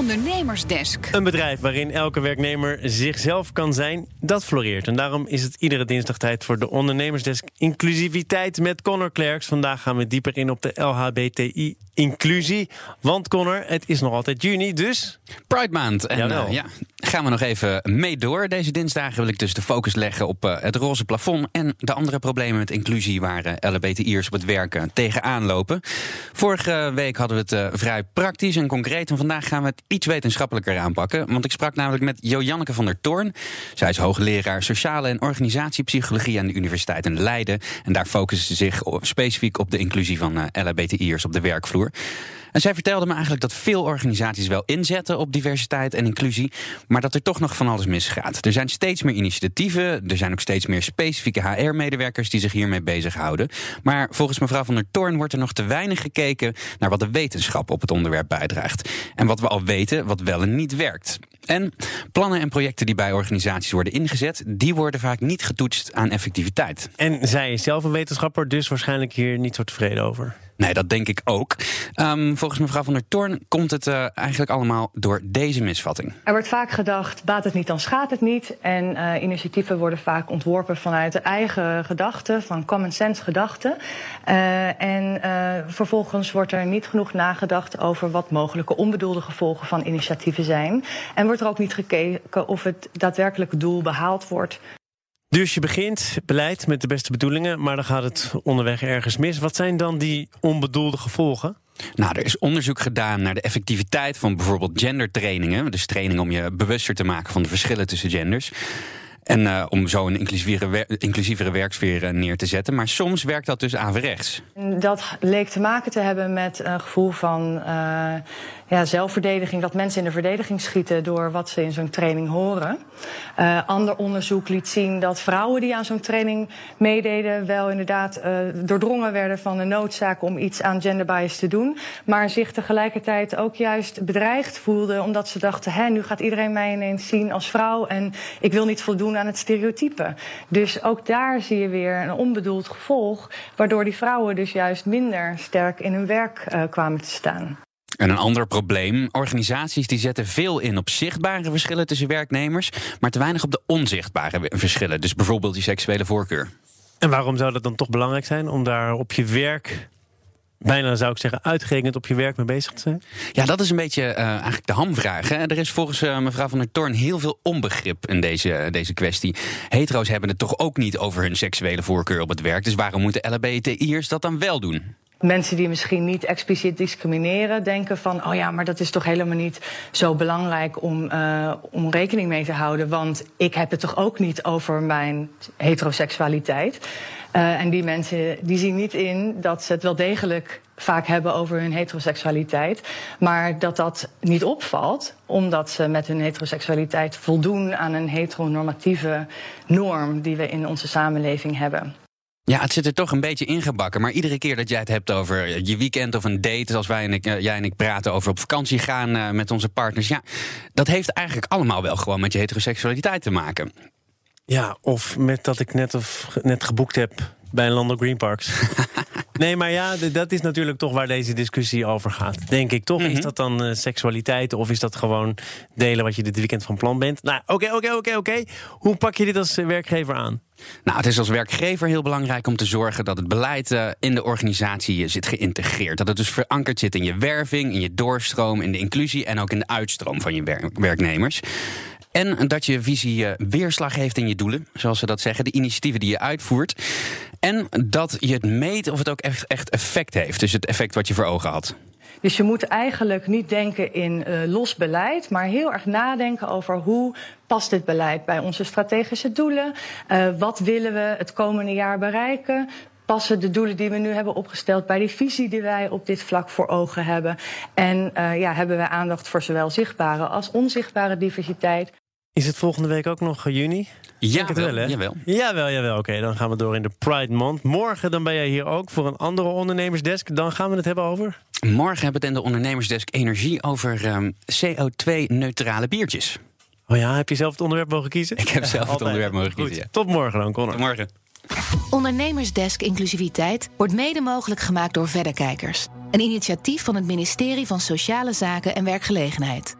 Ondernemersdesk. Een bedrijf waarin elke werknemer zichzelf kan zijn, dat floreert. En daarom is het iedere dinsdag tijd voor de Ondernemersdesk Inclusiviteit met Connor Klerks. Vandaag gaan we dieper in op de LHBTI-inclusie. Want Connor, het is nog altijd juni, dus... Pride maand. En Jawel. eh, ja, gaan we nog even mee door. Deze dinsdagen wil ik dus de focus leggen op eh, het roze plafond... en de andere problemen met inclusie waar eh, LHBTI'ers op het werken tegenaan lopen. Vorige week hadden we het eh, vrij praktisch en concreet... en vandaag gaan we het iets wetenschappelijker aanpakken. Want ik sprak namelijk met Jo-Janneke van der Toorn. Zij is hoogleraar sociale en organisatiepsychologie... aan de Universiteit in Leiden. En daar focussen ze zich specifiek op de inclusie van eh, LHBTI'ers op de werkvloer. En zij vertelde me eigenlijk dat veel organisaties wel inzetten op diversiteit en inclusie, maar dat er toch nog van alles misgaat. Er zijn steeds meer initiatieven, er zijn ook steeds meer specifieke HR-medewerkers die zich hiermee bezighouden. Maar volgens mevrouw van der Toorn wordt er nog te weinig gekeken naar wat de wetenschap op het onderwerp bijdraagt. En wat we al weten, wat wel en niet werkt. En plannen en projecten die bij organisaties worden ingezet, die worden vaak niet getoetst aan effectiviteit. En zij is zelf een wetenschapper, dus waarschijnlijk hier niet zo tevreden over. Nee, dat denk ik ook. Ehm, volgens mevrouw van der Toorn komt het eh, eigenlijk allemaal door deze misvatting. Er wordt vaak gedacht, baat het niet, dan schaadt het niet. En eh, initiatieven worden vaak ontworpen vanuit de eigen gedachten, van common sense gedachten. Eh, en vervolgens wordt er niet genoeg nagedacht over wat mogelijke onbedoelde gevolgen van initiatieven zijn. En wordt er ook niet gekeken of het daadwerkelijke doel behaald wordt. Dus je begint beleid met de beste bedoelingen, maar dan gaat het onderweg ergens mis. Wat zijn dan die onbedoelde gevolgen? Nou, er is onderzoek gedaan naar de effectiviteit van bijvoorbeeld gendertrainingen. Dus training om je bewuster te maken van de verschillen tussen genders. En eh, om zo een inclusievere, inclusievere werksfeer eh, neer te zetten. Maar soms werkt dat dus averechts. Dat leek te maken te hebben met een gevoel van eh, ja, zelfverdediging. Dat mensen in de verdediging schieten door wat ze in zo'n training horen. Eh, ander onderzoek liet zien dat vrouwen die aan zo'n training meededen... wel inderdaad doordrongen werden van de noodzaak om iets aan gender bias te doen. Maar zich tegelijkertijd ook juist bedreigd voelden. Omdat ze dachten, Hè, nu gaat iedereen mij ineens zien als vrouw... en ik wil niet voldoen aan het stereotype. Dus ook daar zie je weer een onbedoeld gevolg... waardoor die vrouwen dus juist minder sterk in hun werk eh, kwamen te staan. En een ander probleem: organisaties die zetten veel in op zichtbare verschillen tussen werknemers, maar te weinig op de onzichtbare verschillen. Dus bijvoorbeeld die seksuele voorkeur. En waarom zou dat dan toch belangrijk zijn om daar op je werk, bijna zou ik zeggen, uitgerekend op je werk mee bezig te zijn? Ja, dat is een beetje eh, eigenlijk de hamvraag. Hè? Er is volgens eh, mevrouw van der Toorn heel veel onbegrip in deze, deze kwestie. Hetero's hebben het toch ook niet over hun seksuele voorkeur op het werk. Dus waarom moeten LHBTI'ers dat dan wel doen? Mensen die misschien niet expliciet discrimineren, denken van: oh ja, maar dat is toch helemaal niet zo belangrijk om, eh, om rekening mee te houden. Want ik heb het toch ook niet over mijn heteroseksualiteit. Eh, en die mensen die zien niet in dat ze het wel degelijk vaak hebben over hun heteroseksualiteit. Maar dat dat niet opvalt, omdat ze met hun heteroseksualiteit voldoen aan een heteronormatieve norm die we in onze samenleving hebben. Ja, het zit er toch een beetje ingebakken. Maar iedere keer dat jij het hebt over je weekend of een date, zoals wij en ik, eh, jij en ik praten over op vakantie gaan eh, met onze partners. Ja, dat heeft eigenlijk allemaal wel gewoon met je heteroseksualiteit te maken. Ja, of met dat ik net, of, net geboekt heb bij een Lando Green Parks. nee, maar ja, dat is natuurlijk toch waar deze discussie over gaat. Denk ik toch? Is dat dan eh, seksualiteit of is dat gewoon delen wat je dit weekend van plan bent? Nou, oké, oké, oké, oké. Hoe pak je dit als werkgever aan? Nou, het is als werkgever heel belangrijk om te zorgen dat het beleid eh, in de organisatie eh, zit geïntegreerd. Dat het dus verankerd zit in je werving, in je doorstroom, in de inclusie en ook in de uitstroom van je wer- werknemers. En dat je visie eh, weerslag heeft in je doelen, zoals ze dat zeggen, de initiatieven die je uitvoert. En dat je het meet of het ook echt, echt effect heeft. Dus het effect wat je voor ogen had. Dus je moet eigenlijk niet denken in eh, los beleid, maar heel erg nadenken over hoe past dit beleid bij onze strategische doelen? Eh, wat willen we het komende jaar bereiken? Passen de doelen die we nu hebben opgesteld bij die visie die wij op dit vlak voor ogen hebben? En ja, hebben we aandacht voor zowel zichtbare als onzichtbare diversiteit? Is het volgende week ook nog eh, juni? Ja, Denk het wel, hè? jawel. Jawel, jawel. Oké, dan gaan we door in de Pride Month. Morgen dan ben jij hier ook voor een andere ondernemersdesk. Dan gaan we het hebben over... Morgen hebben we het in de ondernemersdesk energie over ehm, CO2-neutrale biertjes. Oh ja, heb je zelf het onderwerp mogen kiezen? Ik heb zelf het onderwerp mogen kiezen, ja. Tot morgen dan, Connor. Tot morgen. Ondernemersdesk Inclusiviteit wordt mede mogelijk gemaakt door Verderkijkers. Een initiatief van het ministerie van Sociale Zaken en Werkgelegenheid.